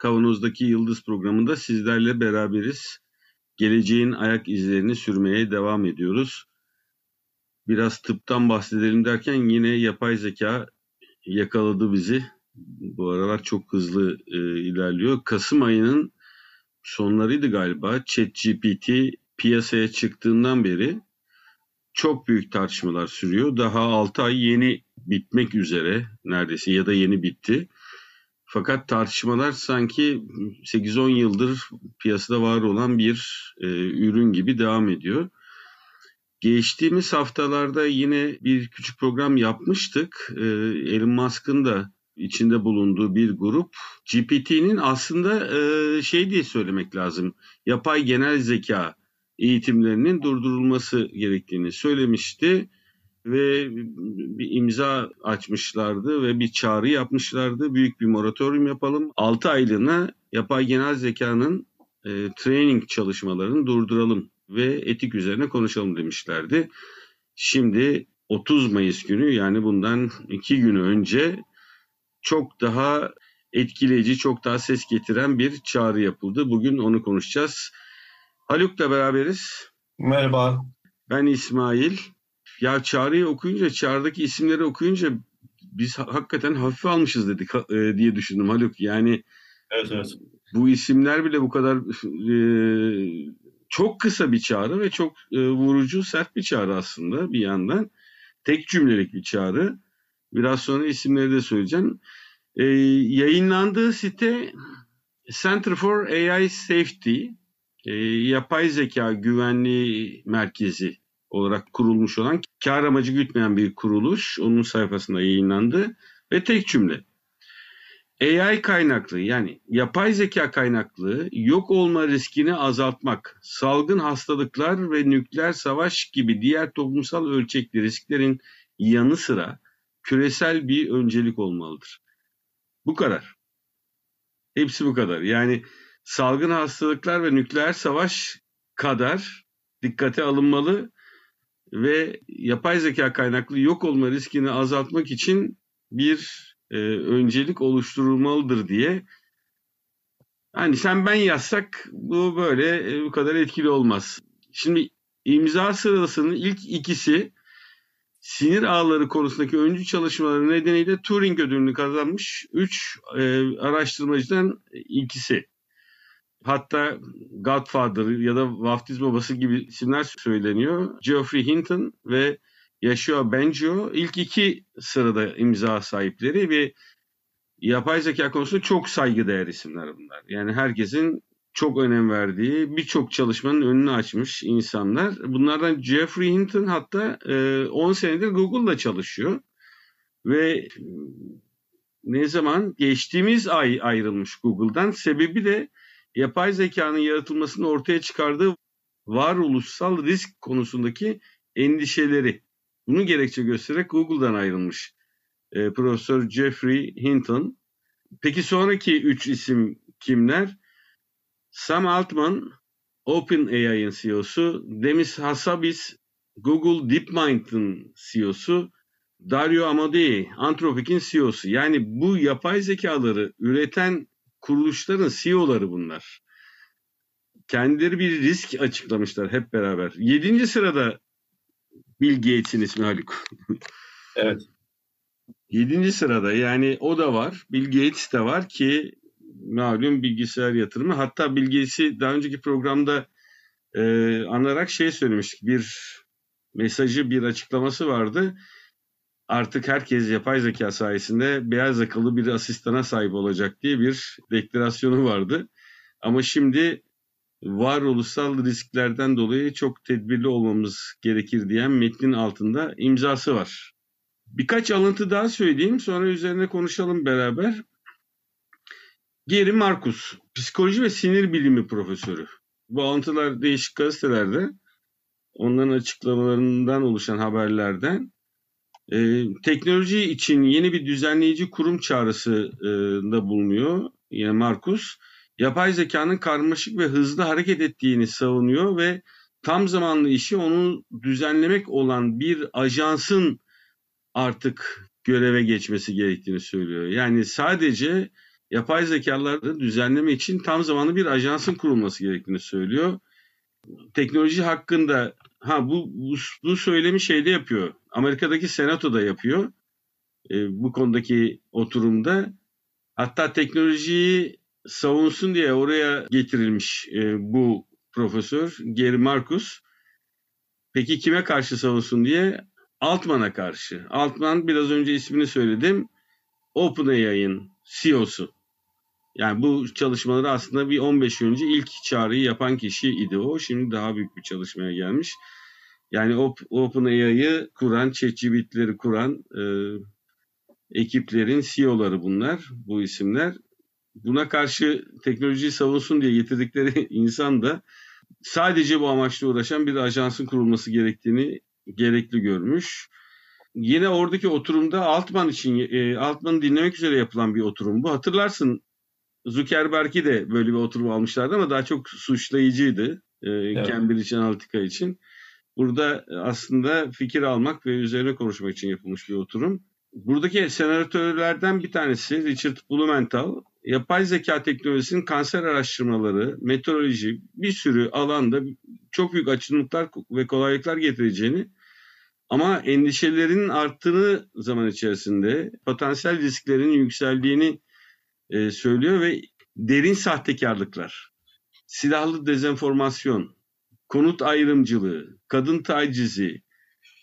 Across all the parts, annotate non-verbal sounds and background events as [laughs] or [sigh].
Kavanoz'daki Yıldız programında sizlerle beraberiz. Geleceğin ayak izlerini sürmeye devam ediyoruz. Biraz tıptan bahsedelim derken yine yapay zeka yakaladı bizi. Bu aralar çok hızlı e, ilerliyor. Kasım ayının sonlarıydı galiba. ChatGPT piyasaya çıktığından beri çok büyük tartışmalar sürüyor. Daha 6 ay yeni bitmek üzere neredeyse ya da yeni bitti. Fakat tartışmalar sanki 8-10 yıldır piyasada var olan bir e, ürün gibi devam ediyor. Geçtiğimiz haftalarda yine bir küçük program yapmıştık. E, Elon Musk'ın da içinde bulunduğu bir grup GPT'nin aslında e, şey diye söylemek lazım. Yapay genel zeka eğitimlerinin durdurulması gerektiğini söylemişti ve bir imza açmışlardı ve bir çağrı yapmışlardı. Büyük bir moratorium yapalım. 6 aylığına yapay genel zekanın e, training çalışmalarını durduralım ve etik üzerine konuşalım demişlerdi. Şimdi 30 Mayıs günü yani bundan 2 gün önce çok daha etkileyici, çok daha ses getiren bir çağrı yapıldı. Bugün onu konuşacağız. Haluk'la beraberiz. Merhaba. Ben İsmail. Ya çağrıyı okuyunca, çağrıdaki isimleri okuyunca biz hakikaten hafif almışız dedik e, diye düşündüm Haluk. Yani evet, evet. bu isimler bile bu kadar e, çok kısa bir çağrı ve çok e, vurucu, sert bir çağrı aslında bir yandan. Tek cümlelik bir çağrı. Biraz sonra isimleri de söyleyeceğim. E, yayınlandığı site Center for AI Safety, e, yapay zeka güvenliği merkezi olarak kurulmuş olan kar amacı gütmeyen bir kuruluş. Onun sayfasında yayınlandı ve tek cümle. AI kaynaklı yani yapay zeka kaynaklı yok olma riskini azaltmak, salgın hastalıklar ve nükleer savaş gibi diğer toplumsal ölçekli risklerin yanı sıra küresel bir öncelik olmalıdır. Bu kadar. Hepsi bu kadar. Yani salgın hastalıklar ve nükleer savaş kadar dikkate alınmalı ve yapay zeka kaynaklı yok olma riskini azaltmak için bir e, öncelik oluşturulmalıdır diye. Hani sen ben yazsak bu böyle e, bu kadar etkili olmaz. Şimdi imza sırasının ilk ikisi sinir ağları konusundaki öncü çalışmaları nedeniyle Turing ödülünü kazanmış 3 e, araştırmacıdan ikisi. Hatta Godfather ya da Vaftiz Babası gibi isimler söyleniyor. Geoffrey Hinton ve Yashua Bengio ilk iki sırada imza sahipleri ve yapay zeka konusunda çok saygıdeğer isimler bunlar. Yani herkesin çok önem verdiği birçok çalışmanın önünü açmış insanlar. Bunlardan Geoffrey Hinton hatta 10 senedir Google'da çalışıyor. Ve ne zaman? Geçtiğimiz ay ayrılmış Google'dan. Sebebi de yapay zekanın yaratılmasını ortaya çıkardığı varoluşsal risk konusundaki endişeleri. Bunu gerekçe göstererek Google'dan ayrılmış e, Profesör Jeffrey Hinton. Peki sonraki üç isim kimler? Sam Altman, OpenAI'ın CEO'su, Demis Hassabis, Google DeepMind'ın CEO'su, Dario Amodei, Anthropic'in CEO'su. Yani bu yapay zekaları üreten kuruluşların CEO'ları bunlar. Kendileri bir risk açıklamışlar hep beraber. Yedinci sırada Bill Gates'in ismi Haluk. [laughs] evet. Yedinci sırada yani o da var. Bill Gates de var ki malum bilgisayar yatırımı. Hatta Bill Gates'i daha önceki programda e, anarak şey söylemiştik. Bir mesajı, bir açıklaması vardı. Artık herkes yapay zeka sayesinde beyaz yakalı bir asistana sahip olacak diye bir deklarasyonu vardı. Ama şimdi varoluşsal risklerden dolayı çok tedbirli olmamız gerekir diyen metnin altında imzası var. Birkaç alıntı daha söyleyeyim sonra üzerine konuşalım beraber. Geri Marcus psikoloji ve sinir bilimi profesörü. Bu alıntılar değişik gazetelerde onların açıklamalarından oluşan haberlerden e, teknoloji için yeni bir düzenleyici kurum çağrısında bulunuyor. Yine Markus yapay zekanın karmaşık ve hızlı hareket ettiğini savunuyor ve tam zamanlı işi onu düzenlemek olan bir ajansın artık göreve geçmesi gerektiğini söylüyor. Yani sadece yapay zekaları düzenleme için tam zamanlı bir ajansın kurulması gerektiğini söylüyor. Teknoloji hakkında ha bu bu, bu söylemi şeyde yapıyor. Amerika'daki senatoda yapıyor. E, bu konudaki oturumda. Hatta teknolojiyi savunsun diye oraya getirilmiş e, bu profesör Gary Marcus. Peki kime karşı savunsun diye? Altman'a karşı. Altman biraz önce ismini söyledim. OpenAI'ın CEO'su. Yani bu çalışmaları aslında bir 15 yıl önce ilk çağrıyı yapan kişi idi o. Şimdi daha büyük bir çalışmaya gelmiş. Yani OpenAI'yı kuran, ChatGPT'leri kuran e, ekiplerin CEO'ları bunlar, bu isimler. Buna karşı teknolojiyi savunsun diye getirdikleri [laughs] insan da sadece bu amaçla uğraşan bir ajansın kurulması gerektiğini gerekli görmüş. Yine oradaki oturumda Altman için, e, Altman'ı dinlemek üzere yapılan bir oturum bu. Hatırlarsın Zuckerberg'i de böyle bir oturum almışlardı ama daha çok suçlayıcıydı e, evet. Cambridge Analytica için. Burada aslında fikir almak ve üzerine konuşmak için yapılmış bir oturum. Buradaki senatörlerden bir tanesi Richard Blumenthal, yapay zeka teknolojisinin kanser araştırmaları, meteoroloji bir sürü alanda çok büyük açılımlar ve kolaylıklar getireceğini ama endişelerinin arttığını zaman içerisinde potansiyel risklerin yükseldiğini e, söylüyor ve derin sahtekarlıklar, silahlı dezenformasyon, konut ayrımcılığı, kadın tacizi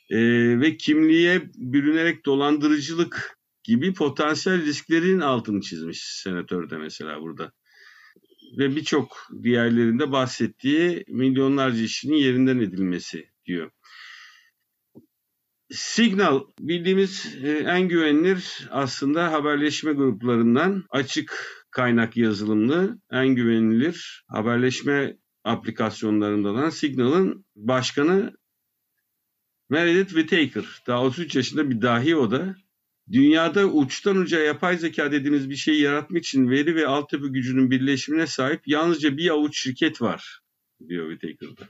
e, ve kimliğe bürünerek dolandırıcılık gibi potansiyel risklerin altını çizmiş senatör de mesela burada. Ve birçok diğerlerinde bahsettiği milyonlarca işinin yerinden edilmesi diyor. Signal bildiğimiz e, en güvenilir aslında haberleşme gruplarından açık kaynak yazılımlı en güvenilir haberleşme aplikasyonlarından olan Signal'ın başkanı Meredith Whittaker. Daha 33 yaşında bir dahi o da. Dünyada uçtan uca yapay zeka dediğimiz bir şeyi yaratmak için veri ve altyapı gücünün birleşimine sahip yalnızca bir avuç şirket var diyor Whittaker'da.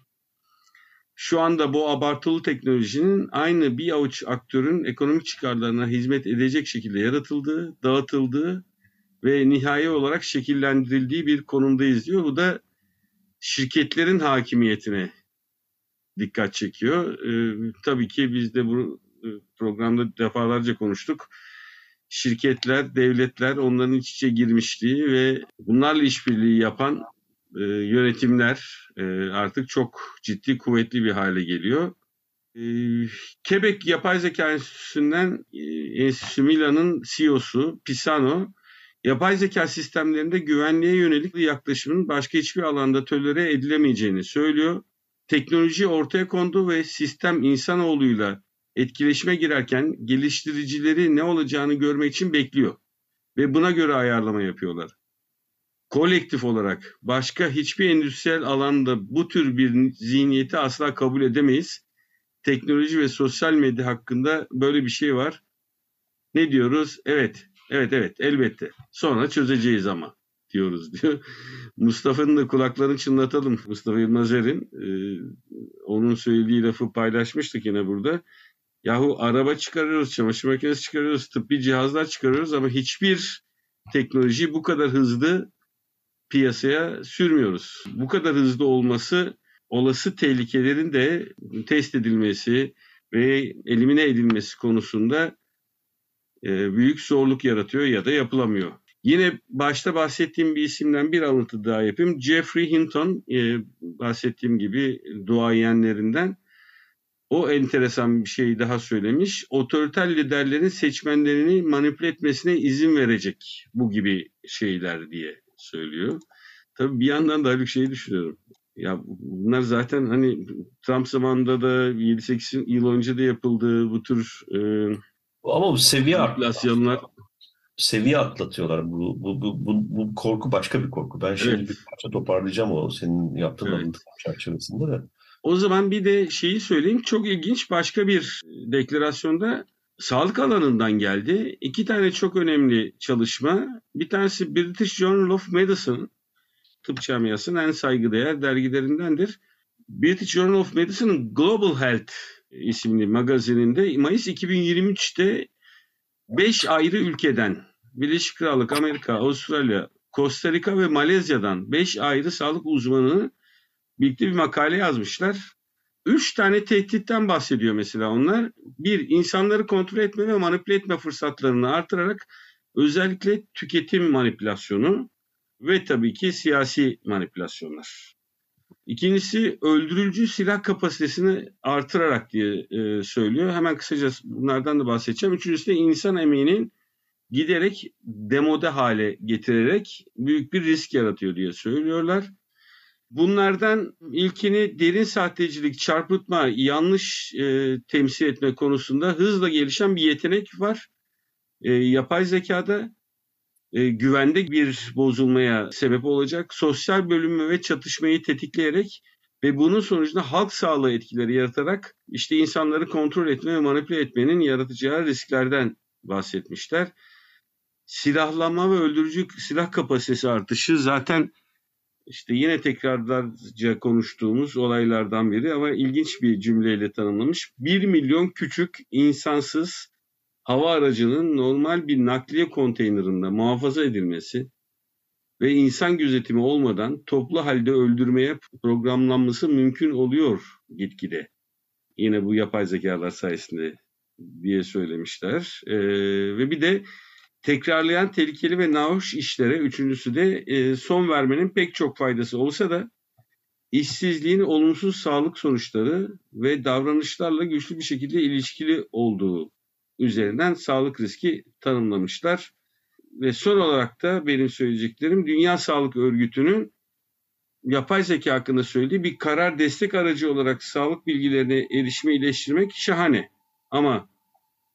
Şu anda bu abartılı teknolojinin aynı bir avuç aktörün ekonomik çıkarlarına hizmet edecek şekilde yaratıldığı, dağıtıldığı ve nihai olarak şekillendirildiği bir konumdayız diyor. Bu da şirketlerin hakimiyetine dikkat çekiyor. Ee, tabii ki biz de bu e, programda defalarca konuştuk. Şirketler, devletler onların iç içe girmişliği ve bunlarla işbirliği yapan e, yönetimler e, artık çok ciddi, kuvvetli bir hale geliyor. E, Quebec Yapay Zeka Enstitüsü'nden e, Enstitüsü Milan'ın CEO'su Pisano, yapay zeka sistemlerinde güvenliğe yönelik yaklaşımın başka hiçbir alanda tölere edilemeyeceğini söylüyor. Teknoloji ortaya kondu ve sistem insanoğluyla etkileşime girerken geliştiricileri ne olacağını görmek için bekliyor ve buna göre ayarlama yapıyorlar. Kolektif olarak başka hiçbir endüstriyel alanda bu tür bir zihniyeti asla kabul edemeyiz. Teknoloji ve sosyal medya hakkında böyle bir şey var. Ne diyoruz? Evet, evet, evet, elbette. Sonra çözeceğiz ama diyoruz diyor. Mustafa'nın da kulaklarını çınlatalım. Mustafa Yılmazer'in e, onun söylediği lafı paylaşmıştık yine burada. Yahu araba çıkarıyoruz, çamaşır makinesi çıkarıyoruz, tıbbi cihazlar çıkarıyoruz ama hiçbir teknoloji bu kadar hızlı piyasaya sürmüyoruz. Bu kadar hızlı olması olası tehlikelerin de test edilmesi ve elimine edilmesi konusunda büyük zorluk yaratıyor ya da yapılamıyor. Yine başta bahsettiğim bir isimden bir alıntı daha yapayım. Jeffrey Hinton, e, bahsettiğim gibi duayenlerinden o enteresan bir şey daha söylemiş. Otoriter liderlerin seçmenlerini manipüle etmesine izin verecek bu gibi şeyler diye söylüyor. Tabii bir yandan da bir şey düşünüyorum. Ya bunlar zaten hani Trump zamanında da 7-8 yıl önce de yapıldığı bu tür e, ama bu seviye manipülasyonlar seviye atlatıyorlar. Bu, bu, bu, bu, bu korku başka bir korku. Ben şimdi Evet. bir parça toparlayacağım o senin yaptığın Evet. alıntı çerçevesinde de. O zaman bir de şeyi söyleyeyim. Çok ilginç başka bir deklarasyonda sağlık alanından geldi. İki tane çok önemli çalışma. Bir tanesi British Journal of Medicine, tıp camiasının en saygıdeğer dergilerindendir. British Journal of Medicine'ın Global Health isimli magazininde Mayıs 2023'te 5 ayrı ülkeden Birleşik Krallık, Amerika, Avustralya, Costa Rica ve Malezya'dan 5 ayrı sağlık uzmanı birlikte bir makale yazmışlar. Üç tane tehditten bahsediyor mesela onlar. Bir, insanları kontrol etme ve manipüle etme fırsatlarını artırarak özellikle tüketim manipülasyonu ve tabii ki siyasi manipülasyonlar. İkincisi öldürücü silah kapasitesini artırarak diye e, söylüyor. Hemen kısaca bunlardan da bahsedeceğim. Üçüncüsü de insan emeğinin giderek demode hale getirerek büyük bir risk yaratıyor diye söylüyorlar. Bunlardan ilkini derin sahtecilik, çarpıtma, yanlış e, temsil etme konusunda hızla gelişen bir yetenek var. E, yapay zekada e, güvende bir bozulmaya sebep olacak. Sosyal bölünme ve çatışmayı tetikleyerek ve bunun sonucunda halk sağlığı etkileri yaratarak işte insanları kontrol etme ve manipüle etmenin yaratacağı risklerden bahsetmişler. Silahlanma ve öldürücü silah kapasitesi artışı zaten işte yine tekrarlarca konuştuğumuz olaylardan biri ama ilginç bir cümleyle tanımlamış. 1 milyon küçük insansız hava aracının normal bir nakliye konteynerinde muhafaza edilmesi ve insan gözetimi olmadan toplu halde öldürmeye programlanması mümkün oluyor gitgide. Yine bu yapay zekalar sayesinde diye söylemişler. Ee, ve bir de tekrarlayan tehlikeli ve nahoş işlere üçüncüsü de e, son vermenin pek çok faydası olsa da işsizliğin olumsuz sağlık sonuçları ve davranışlarla güçlü bir şekilde ilişkili olduğu üzerinden sağlık riski tanımlamışlar. Ve son olarak da benim söyleyeceklerim Dünya Sağlık Örgütü'nün yapay zeka hakkında söylediği bir karar destek aracı olarak sağlık bilgilerine erişimi iyileştirmek şahane. Ama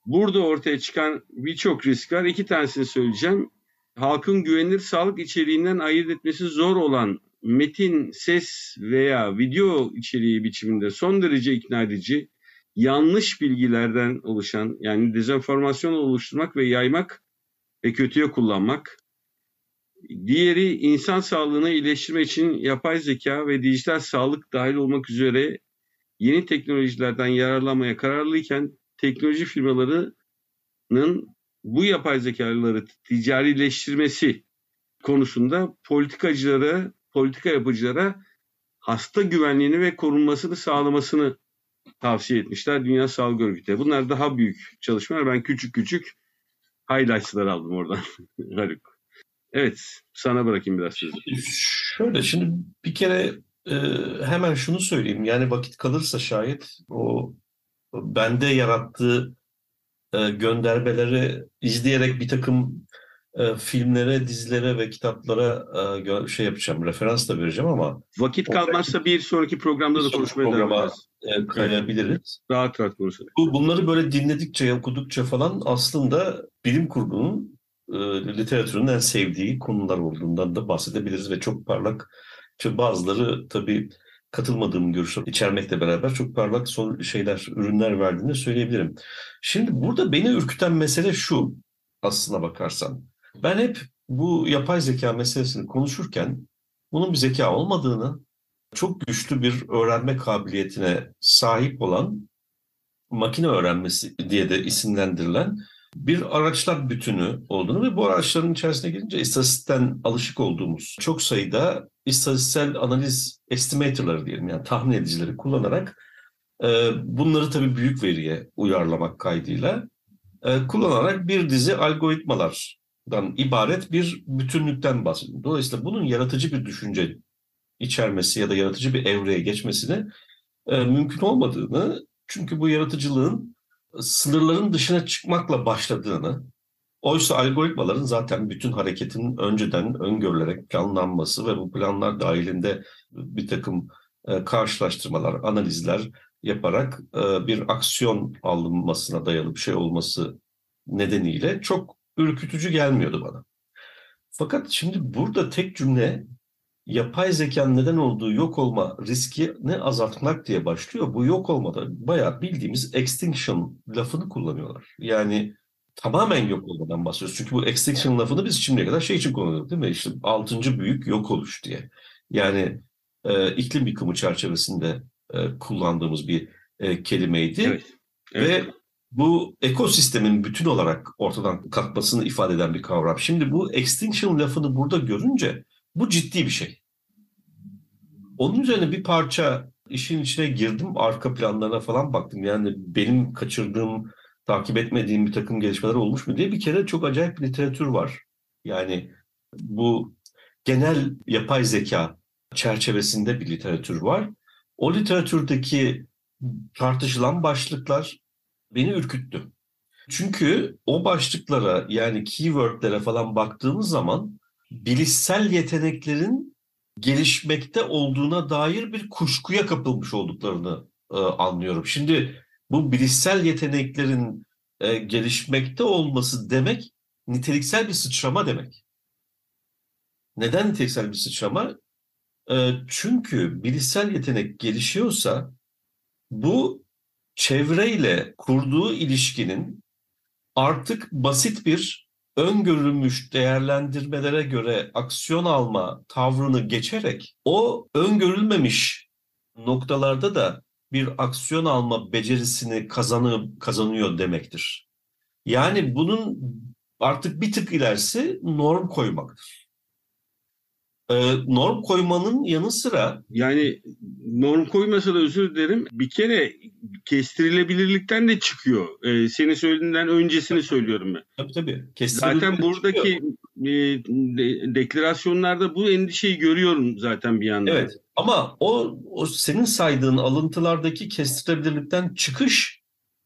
burada ortaya çıkan birçok risk var. İki tanesini söyleyeceğim. Halkın güvenilir sağlık içeriğinden ayırt etmesi zor olan metin, ses veya video içeriği biçiminde son derece ikna edici, yanlış bilgilerden oluşan yani dezenformasyon oluşturmak ve yaymak ve kötüye kullanmak. Diğeri insan sağlığını iyileştirmek için yapay zeka ve dijital sağlık dahil olmak üzere yeni teknolojilerden yararlanmaya kararlıyken teknoloji firmalarının bu yapay zekaları ticarileştirmesi konusunda politikacılara, politika yapıcılara hasta güvenliğini ve korunmasını sağlamasını tavsiye etmişler Dünya Sağlık Örgütü. Bunlar daha büyük çalışmalar. Ben küçük küçük highlights'lar aldım oradan [laughs] Haluk. Evet, sana bırakayım biraz sözü. Şöyle şimdi bir kere e, hemen şunu söyleyeyim. Yani vakit kalırsa şayet o bende yarattığı e, göndermeleri izleyerek bir takım e, filmlere, dizilere ve kitaplara e, şey yapacağım, referans da vereceğim ama Vakit kalmazsa bir sonraki programda da konuşmaya devam ederiz. e, kayabiliriz. Rahat rahat konuşalım. Bu, bunları böyle dinledikçe, okudukça falan aslında bilim kurgunun e, literatürün en sevdiği konular olduğundan da bahsedebiliriz ve çok parlak, çok bazıları tabii katılmadığım görüşler içermekle beraber çok parlak son şeyler, ürünler verdiğini söyleyebilirim. Şimdi burada beni ürküten mesele şu aslına bakarsan. Ben hep bu yapay zeka meselesini konuşurken bunun bir zeka olmadığını, çok güçlü bir öğrenme kabiliyetine sahip olan makine öğrenmesi diye de isimlendirilen bir araçlar bütünü olduğunu ve bu araçların içerisine girince istatistikten alışık olduğumuz çok sayıda istatistiksel analiz estimatorları diyelim yani tahmin edicileri kullanarak e, bunları tabii büyük veriye uyarlamak kaydıyla e, kullanarak bir dizi algoritmalardan ibaret bir bütünlükten bahsediyor. Dolayısıyla bunun yaratıcı bir düşünce içermesi ya da yaratıcı bir evreye geçmesini e, mümkün olmadığını çünkü bu yaratıcılığın sınırların dışına çıkmakla başladığını oysa algoritmaların zaten bütün hareketin önceden öngörülerek planlanması ve bu planlar dahilinde bir takım e, karşılaştırmalar, analizler yaparak e, bir aksiyon alınmasına dayalı bir şey olması nedeniyle çok ürkütücü gelmiyordu bana. Fakat şimdi burada tek cümle yapay zekanın neden olduğu yok olma riskini azaltmak diye başlıyor. Bu yok olmada bayağı bildiğimiz extinction lafını kullanıyorlar. Yani tamamen yok olmadan bahsediyoruz. Çünkü bu extinction lafını biz şimdiye kadar şey için kullanıyorduk değil mi? İşte altıncı büyük yok oluş diye. Yani e, iklim yıkımı çerçevesinde e, kullandığımız bir e, kelimeydi. Evet. evet. Ve bu ekosistemin bütün olarak ortadan kalkmasını ifade eden bir kavram. Şimdi bu extinction lafını burada görünce bu ciddi bir şey. Onun üzerine bir parça işin içine girdim. Arka planlarına falan baktım. Yani benim kaçırdığım, takip etmediğim bir takım gelişmeler olmuş mu diye bir kere çok acayip bir literatür var. Yani bu genel yapay zeka çerçevesinde bir literatür var. O literatürdeki tartışılan başlıklar beni ürküttü. Çünkü o başlıklara yani keywordlere falan baktığımız zaman bilişsel yeteneklerin gelişmekte olduğuna dair bir kuşkuya kapılmış olduklarını e, anlıyorum. Şimdi bu bilişsel yeteneklerin e, gelişmekte olması demek niteliksel bir sıçrama demek. Neden niteliksel bir sıçrama? E, çünkü bilişsel yetenek gelişiyorsa bu çevreyle kurduğu ilişkinin artık basit bir öngörülmüş değerlendirmelere göre aksiyon alma tavrını geçerek o öngörülmemiş noktalarda da bir aksiyon alma becerisini kazanı, kazanıyor demektir. Yani bunun artık bir tık ilerisi norm koymaktır. Ee, norm koymanın yanı sıra... Yani norm koymasa da özür dilerim. Bir kere kestirilebilirlikten de çıkıyor. Ee, senin söylediğinden öncesini söylüyorum ben. Tabii tabii. Zaten buradaki e, de, deklarasyonlarda bu endişeyi görüyorum zaten bir yandan. Evet ama o, o senin saydığın alıntılardaki kestirilebilirlikten çıkış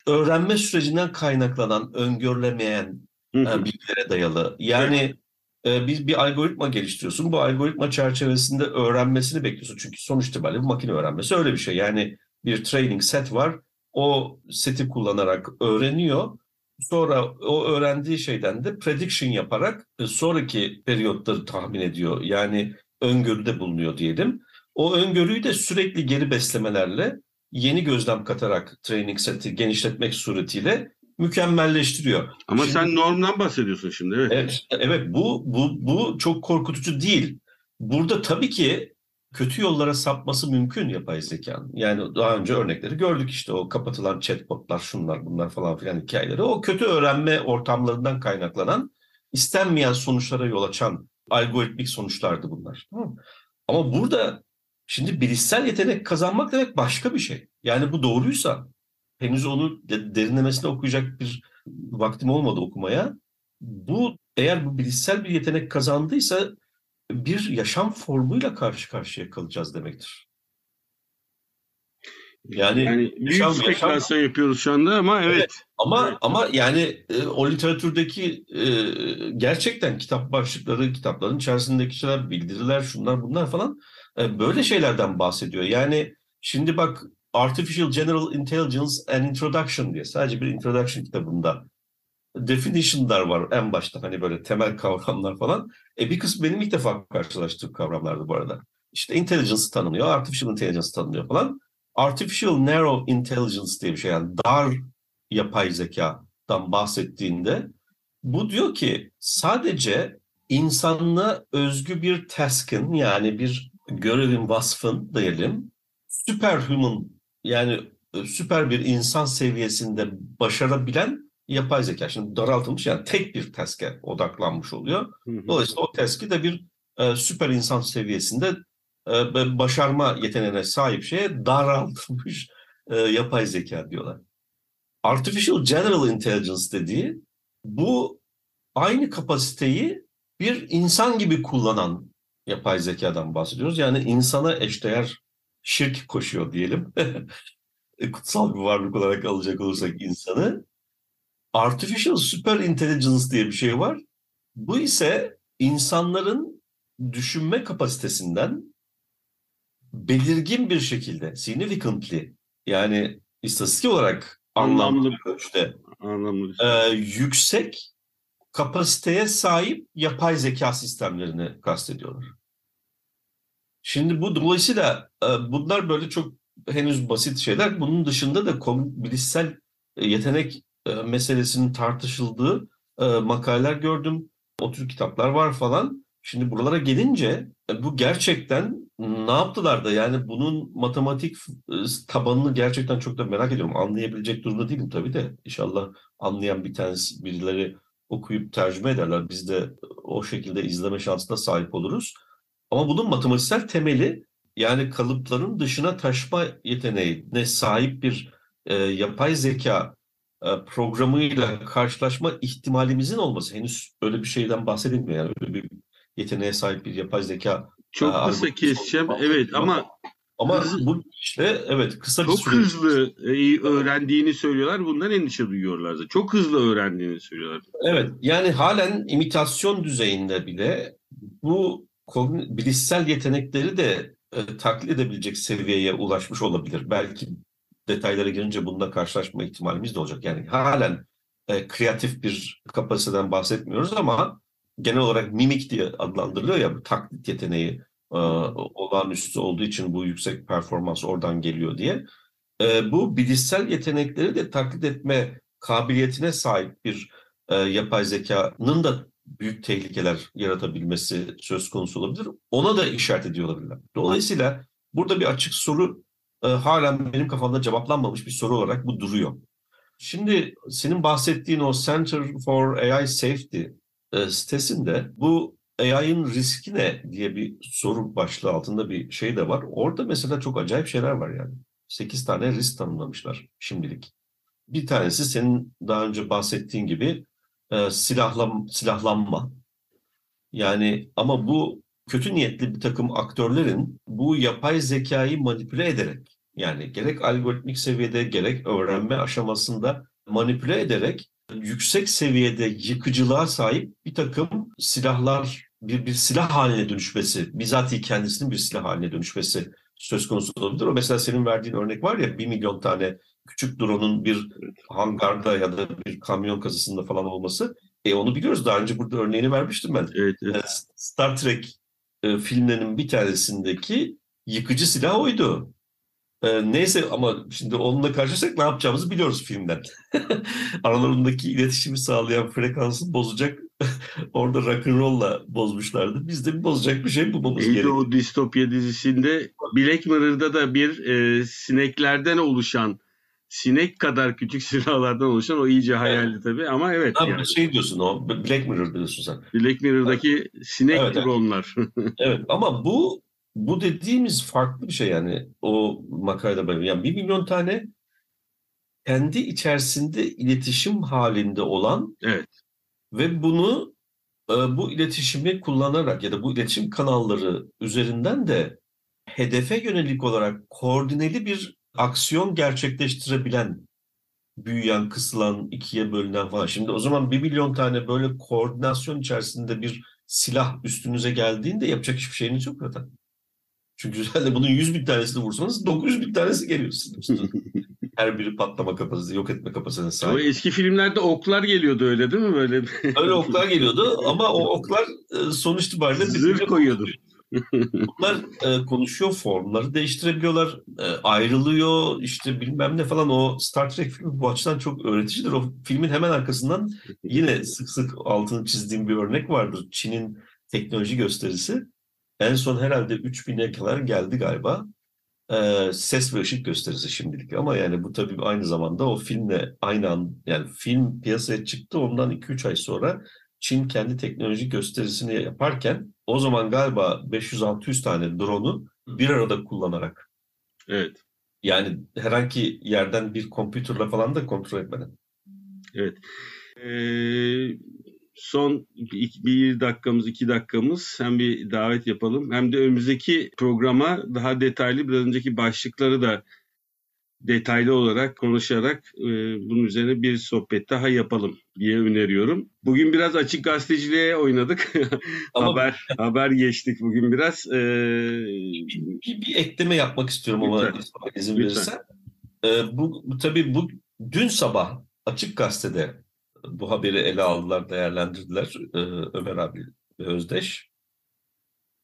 öğrenme sürecinden kaynaklanan, öngörülemeyen e, bilgilere dayalı. Yani evet e, bir, bir algoritma geliştiriyorsun. Bu algoritma çerçevesinde öğrenmesini bekliyorsun. Çünkü sonuç itibariyle bu makine öğrenmesi öyle bir şey. Yani bir training set var. O seti kullanarak öğreniyor. Sonra o öğrendiği şeyden de prediction yaparak e, sonraki periyotları tahmin ediyor. Yani öngörüde bulunuyor diyelim. O öngörüyü de sürekli geri beslemelerle yeni gözlem katarak training seti genişletmek suretiyle mükemmelleştiriyor. Ama şimdi, sen normdan bahsediyorsun şimdi. Evet. Evet, evet bu, bu, bu çok korkutucu değil. Burada tabii ki kötü yollara sapması mümkün yapay zekanın. Yani daha önce örnekleri gördük işte o kapatılan chatbotlar, şunlar bunlar falan filan hikayeleri. O kötü öğrenme ortamlarından kaynaklanan, istenmeyen sonuçlara yol açan algoritmik sonuçlardı bunlar. Ama burada şimdi bilişsel yetenek kazanmak demek başka bir şey. Yani bu doğruysa henüz onu derinlemesine okuyacak bir vaktim olmadı okumaya. Bu eğer bu bilişsel bir yetenek kazandıysa bir yaşam formuyla karşı karşıya kalacağız demektir. Yani, yani büyük yaşam, spekülasyon yaşam... yapıyoruz şu anda ama evet. evet ama evet. ama yani e, o literatürdeki e, gerçekten kitap başlıkları, kitapların içerisindeki şeyler, bildiriler, şunlar bunlar falan e, böyle şeylerden bahsediyor. Yani şimdi bak Artificial General Intelligence and Introduction diye sadece bir introduction kitabında definition'lar var en başta hani böyle temel kavramlar falan. E bir kısmı benim ilk defa karşılaştığım kavramlardı bu arada. İşte intelligence tanınıyor, artificial intelligence tanınıyor falan. Artificial narrow intelligence diye bir şey yani dar yapay zekadan bahsettiğinde bu diyor ki sadece insanlığa özgü bir task'ın yani bir görevin vasfın diyelim superhuman yani e, süper bir insan seviyesinde başarabilen yapay zeka. Şimdi daraltılmış yani tek bir task'e odaklanmış oluyor. Dolayısıyla o task'i de bir e, süper insan seviyesinde e, başarma yeteneğine sahip şeye daraltılmış e, yapay zeka diyorlar. Artificial General Intelligence dediği bu aynı kapasiteyi bir insan gibi kullanan yapay zekadan bahsediyoruz. Yani insana eşdeğer şirk koşuyor diyelim. [laughs] Kutsal bir varlık olarak alacak olursak insanı. Artificial Super Intelligence diye bir şey var. Bu ise insanların düşünme kapasitesinden belirgin bir şekilde significantly yani istatistik olarak anlamlı bir ölçüde anlamlı. E, yüksek kapasiteye sahip yapay zeka sistemlerini kastediyorlar. Şimdi bu dolayısıyla e, bunlar böyle çok henüz basit şeyler. Bunun dışında da bilişsel e, yetenek e, meselesinin tartışıldığı makaleler gördüm. O tür kitaplar var falan. Şimdi buralara gelince bu gerçekten ne yaptılar da yani bunun matematik tabanını gerçekten çok da merak ediyorum. Anlayabilecek durumda değilim tabii de. İnşallah anlayan bir tanesi birileri okuyup tercüme ederler. Biz de o şekilde izleme şansına sahip oluruz. Ama bunun matematiksel temeli yani kalıpların dışına taşma yeteneğine sahip bir e, yapay zeka e, programıyla karşılaşma ihtimalimizin olması. Henüz öyle bir şeyden bahsedilmiyor. Yani öyle bir yeteneğe sahip bir yapay zeka. Çok e, kısa keseceğim. Evet ama ama hızlı, bu işte evet kısa bir çok süre. hızlı e, öğrendiğini söylüyorlar. Bundan endişe duyuyorlar da. Çok hızlı öğrendiğini söylüyorlar. Evet yani halen imitasyon düzeyinde bile bu bilişsel yetenekleri de e, taklit edebilecek seviyeye ulaşmış olabilir. Belki detaylara girince bununla karşılaşma ihtimalimiz de olacak. Yani halen e, kreatif bir kapasiteden bahsetmiyoruz ama genel olarak mimik diye adlandırılıyor ya bu taklit yeteneği e, olağanüstü olduğu için bu yüksek performans oradan geliyor diye. E, bu bilişsel yetenekleri de taklit etme kabiliyetine sahip bir e, yapay zekanın da büyük tehlikeler yaratabilmesi söz konusu olabilir. Ona da işaret ediyor olabilirler. Dolayısıyla burada bir açık soru e, halen benim kafamda cevaplanmamış bir soru olarak bu duruyor. Şimdi senin bahsettiğin o Center for AI Safety e, sitesinde bu AI'ın riski ne diye bir soru başlığı altında bir şey de var. Orada mesela çok acayip şeyler var yani. 8 tane risk tanımlamışlar şimdilik. Bir tanesi senin daha önce bahsettiğin gibi e, silahlan, silahlanma. Yani ama bu kötü niyetli bir takım aktörlerin bu yapay zekayı manipüle ederek yani gerek algoritmik seviyede gerek öğrenme aşamasında manipüle ederek yüksek seviyede yıkıcılığa sahip bir takım silahlar bir, bir silah haline dönüşmesi, bizatihi kendisinin bir silah haline dönüşmesi söz konusu olabilir. O mesela senin verdiğin örnek var ya bir milyon tane küçük drone'un bir hangarda ya da bir kamyon kasasında falan olması. E onu biliyoruz. Daha önce burada örneğini vermiştim ben. Evet, evet. Star Trek e, filmlerinin bir tanesindeki yıkıcı silah oydu. E, neyse ama şimdi onunla karşılaşsak ne yapacağımızı biliyoruz filmden. [laughs] Aralarındaki iletişimi sağlayan frekansı bozacak [laughs] orada rock'n'roll'la bozmuşlardı. Biz de bir bozacak bir şey bulmamız gerekiyor. o distopya dizisinde Black Mirror'da da bir e, sineklerden oluşan sinek kadar küçük [laughs] silahlardan oluşan o iyice hayaldi evet. tabii ama evet. Abi yani. şey diyorsun o Black Mirror diyorsun sen. Black Mirror'daki evet. sinek evet, dronlar. Evet. [laughs] evet ama bu bu dediğimiz farklı bir şey yani o makalede böyle. Yani bir milyon tane kendi içerisinde iletişim halinde olan evet. ve bunu e, bu iletişimi kullanarak ya da bu iletişim kanalları üzerinden de hedefe yönelik olarak koordineli bir aksiyon gerçekleştirebilen, büyüyen, kısılan, ikiye bölünen falan. Şimdi o zaman bir milyon tane böyle koordinasyon içerisinde bir silah üstünüze geldiğinde yapacak hiçbir şeyiniz yok zaten. Çünkü [laughs] zaten bunun 100 bin tanesini vursanız 900 bin tanesi geliyorsunuz. [laughs] Her biri patlama kapasitesi, yok etme kapasitesine sahip. O eski filmlerde oklar geliyordu öyle değil mi? Böyle öyle oklar geliyordu [laughs] ama o oklar e, sonuç itibariyle... Zırh koyuyordu. Bunlar e, konuşuyor, formları değiştirebiliyorlar, e, ayrılıyor, işte bilmem ne falan. O Star Trek filmi bu açıdan çok öğreticidir. O filmin hemen arkasından yine sık sık altını çizdiğim bir örnek vardır. Çin'in teknoloji gösterisi. En son herhalde 3000'e kadar geldi galiba. E, ses ve ışık gösterisi şimdilik ama yani bu tabii aynı zamanda o filmle aynı an yani film piyasaya çıktı ondan 2-3 ay sonra Çin kendi teknoloji gösterisini yaparken o zaman galiba 500-600 tane drone'u bir arada kullanarak. Evet. Yani herhangi yerden bir kompütürle falan da kontrol etmeden. Evet. Ee, son bir dakikamız, iki dakikamız hem bir davet yapalım hem de önümüzdeki programa daha detaylı bir önceki başlıkları da detaylı olarak konuşarak e, bunun üzerine bir sohbet daha yapalım diye öneriyorum. Bugün biraz açık gazeteciliğe oynadık. [laughs] haber haber geçtik bugün biraz. Ee, bir, bir, bir ekleme yapmak istiyorum lütfen, ama izin verirsen. Ee, bu, bu tabii bu dün sabah açık gazetede bu haberi ele aldılar, değerlendirdiler e, Ömer abi ve Özdeş.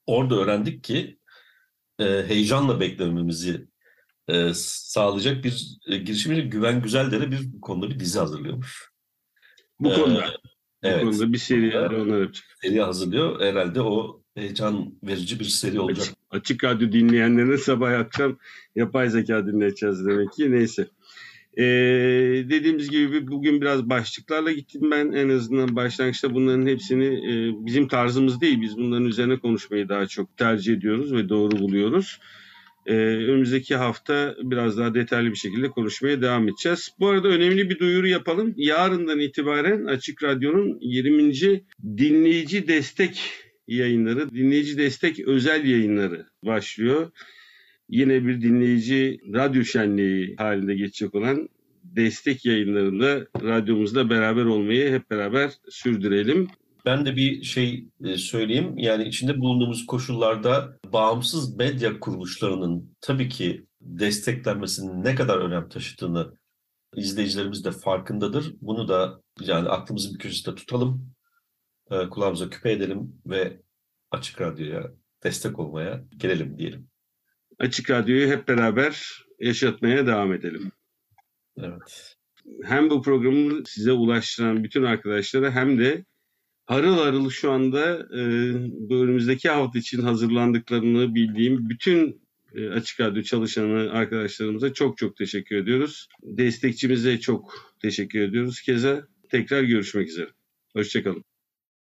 Orada öğrendik ki e, heyecanla beklememizi e, sağlayacak bir e, girişimci Güven Güzeldere bir bu konuda bir dizi hazırlıyormuş. Bu Ee, konuda. Evet. Bu konuda bir seri onlar yapacak. seri hazırlıyor. Herhalde o heyecan verici bir seri olacak. Açık, açık radyo dinleyenlerine sabah akşam yapay zeka dinleteceğiz demek ki. Neyse. Ee, dediğimiz gibi bugün biraz başlıklarla gittim ben. En azından başlangıçta bunların hepsini e, bizim tarzımız değil. Biz bunların üzerine konuşmayı daha çok tercih ediyoruz ve doğru buluyoruz. Ee, önümüzdeki hafta biraz daha detaylı bir şekilde konuşmaya devam edeceğiz. Bu arada önemli bir duyuru yapalım. Yarından itibaren Açık Radyo'nun 20. dinleyici destek yayınları, dinleyici destek özel yayınları başlıyor. Yine bir dinleyici radyo şenliği halinde geçecek olan destek yayınlarında radyomuzda beraber olmayı hep beraber sürdürelim. Ben de bir şey e, söyleyeyim. Yani içinde bulunduğumuz koşullarda bağımsız medya kuruluşlarının tabii ki desteklenmesinin ne kadar önem taşıdığını izleyicilerimiz de farkındadır. Bunu da yani aklımızın bir köşesinde tutalım, e, kulağımıza küpe edelim ve Açık Radyo'ya destek olmaya gelelim diyelim. Açık Radyo'yu hep beraber yaşatmaya devam edelim. Evet. Hem bu programı size ulaştıran bütün arkadaşlara hem de harıl harıl şu anda e, önümüzdeki hafta için hazırlandıklarını bildiğim bütün e, Açık Radyo çalışanı arkadaşlarımıza çok çok teşekkür ediyoruz. Destekçimize çok teşekkür ediyoruz. Keza tekrar görüşmek üzere. Hoşçakalın.